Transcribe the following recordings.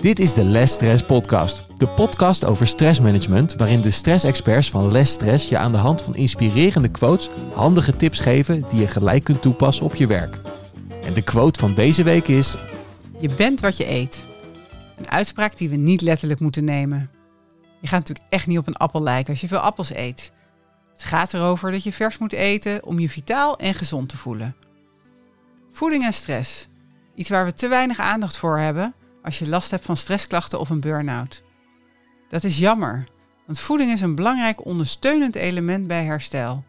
Dit is de Less Stress Podcast. De podcast over stressmanagement, waarin de stressexperts van Less Stress je aan de hand van inspirerende quotes handige tips geven die je gelijk kunt toepassen op je werk. En de quote van deze week is: Je bent wat je eet. Een uitspraak die we niet letterlijk moeten nemen. Je gaat natuurlijk echt niet op een appel lijken als je veel appels eet. Het gaat erover dat je vers moet eten om je vitaal en gezond te voelen. Voeding en stress. Iets waar we te weinig aandacht voor hebben als je last hebt van stressklachten of een burn-out. Dat is jammer, want voeding is een belangrijk ondersteunend element bij herstel.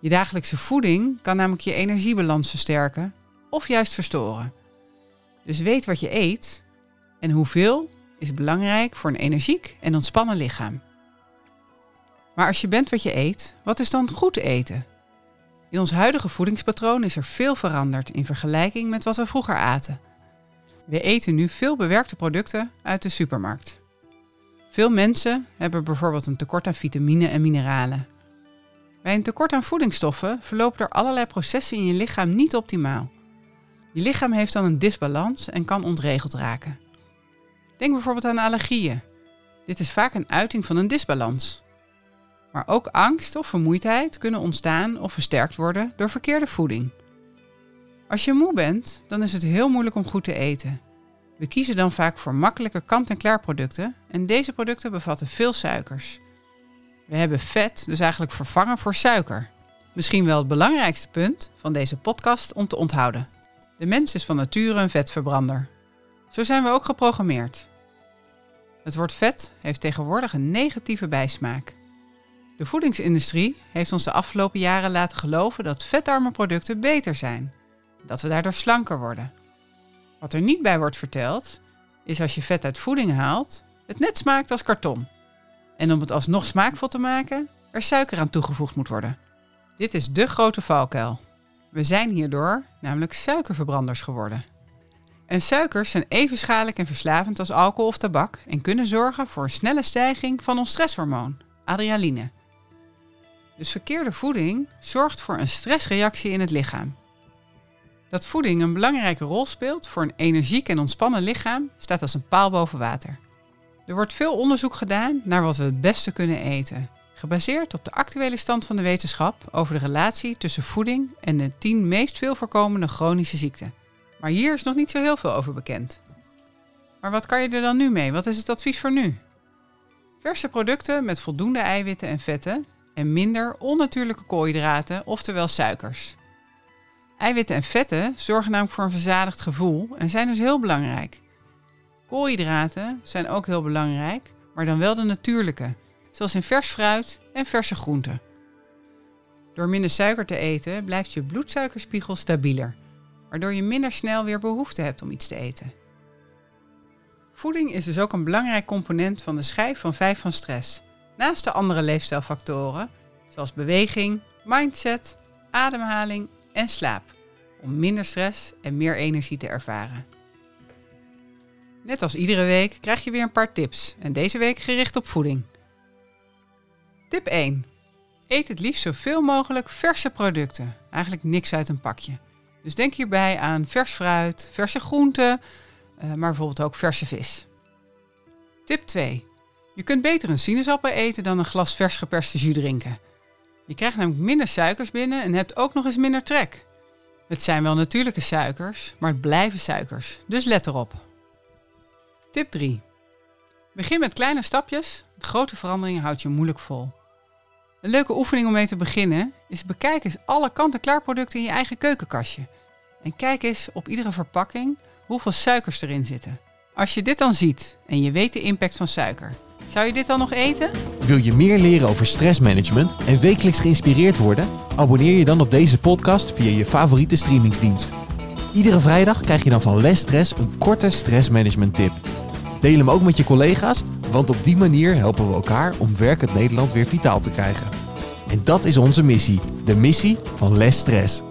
Je dagelijkse voeding kan namelijk je energiebalans versterken of juist verstoren. Dus weet wat je eet en hoeveel is belangrijk voor een energiek en ontspannen lichaam. Maar als je bent wat je eet, wat is dan goed eten? In ons huidige voedingspatroon is er veel veranderd in vergelijking met wat we vroeger aten. We eten nu veel bewerkte producten uit de supermarkt. Veel mensen hebben bijvoorbeeld een tekort aan vitamine en mineralen. Bij een tekort aan voedingsstoffen verlopen er allerlei processen in je lichaam niet optimaal. Je lichaam heeft dan een disbalans en kan ontregeld raken. Denk bijvoorbeeld aan allergieën. Dit is vaak een uiting van een disbalans. Maar ook angst of vermoeidheid kunnen ontstaan of versterkt worden door verkeerde voeding. Als je moe bent, dan is het heel moeilijk om goed te eten. We kiezen dan vaak voor makkelijke kant-en-klaar producten en deze producten bevatten veel suikers. We hebben vet dus eigenlijk vervangen voor suiker. Misschien wel het belangrijkste punt van deze podcast om te onthouden. De mens is van nature een vetverbrander. Zo zijn we ook geprogrammeerd. Het woord vet heeft tegenwoordig een negatieve bijsmaak. De voedingsindustrie heeft ons de afgelopen jaren laten geloven dat vetarme producten beter zijn. Dat we daardoor slanker worden. Wat er niet bij wordt verteld, is als je vet uit voeding haalt, het net smaakt als karton. En om het alsnog smaakvol te maken, er suiker aan toegevoegd moet worden. Dit is de grote valkuil. We zijn hierdoor namelijk suikerverbranders geworden. En suikers zijn even schadelijk en verslavend als alcohol of tabak en kunnen zorgen voor een snelle stijging van ons stresshormoon, adrenaline. Dus verkeerde voeding zorgt voor een stressreactie in het lichaam. Dat voeding een belangrijke rol speelt voor een energiek en ontspannen lichaam staat als een paal boven water. Er wordt veel onderzoek gedaan naar wat we het beste kunnen eten, gebaseerd op de actuele stand van de wetenschap over de relatie tussen voeding en de 10 meest veel voorkomende chronische ziekten. Maar hier is nog niet zo heel veel over bekend. Maar wat kan je er dan nu mee? Wat is het advies voor nu? Verse producten met voldoende eiwitten en vetten en minder onnatuurlijke koolhydraten, oftewel suikers. Eiwitten en vetten zorgen namelijk voor een verzadigd gevoel en zijn dus heel belangrijk. Koolhydraten zijn ook heel belangrijk, maar dan wel de natuurlijke, zoals in vers fruit en verse groenten. Door minder suiker te eten blijft je bloedsuikerspiegel stabieler, waardoor je minder snel weer behoefte hebt om iets te eten. Voeding is dus ook een belangrijk component van de schijf van 5 van stress, naast de andere leefstijlfactoren zoals beweging, mindset, ademhaling en slaap, om minder stress en meer energie te ervaren. Net als iedere week krijg je weer een paar tips en deze week gericht op voeding. Tip 1. Eet het liefst zoveel mogelijk verse producten, eigenlijk niks uit een pakje. Dus denk hierbij aan vers fruit, verse groenten, eh, maar bijvoorbeeld ook verse vis. Tip 2. Je kunt beter een sinaasappel eten dan een glas vers geperste jus drinken. Je krijgt namelijk minder suikers binnen en hebt ook nog eens minder trek. Het zijn wel natuurlijke suikers, maar het blijven suikers, dus let erop. Tip 3. Begin met kleine stapjes. Grote veranderingen houd je moeilijk vol. Een leuke oefening om mee te beginnen is bekijk eens alle kant-en-klaar producten in je eigen keukenkastje. En kijk eens op iedere verpakking hoeveel suikers erin zitten. Als je dit dan ziet en je weet de impact van suiker, zou je dit dan nog eten? Wil je meer leren over stressmanagement en wekelijks geïnspireerd worden? Abonneer je dan op deze podcast via je favoriete streamingsdienst. Iedere vrijdag krijg je dan van Les Stress een korte stressmanagement tip. Deel hem ook met je collega's, want op die manier helpen we elkaar om werkend Nederland weer vitaal te krijgen. En dat is onze missie, de missie van Les Stress.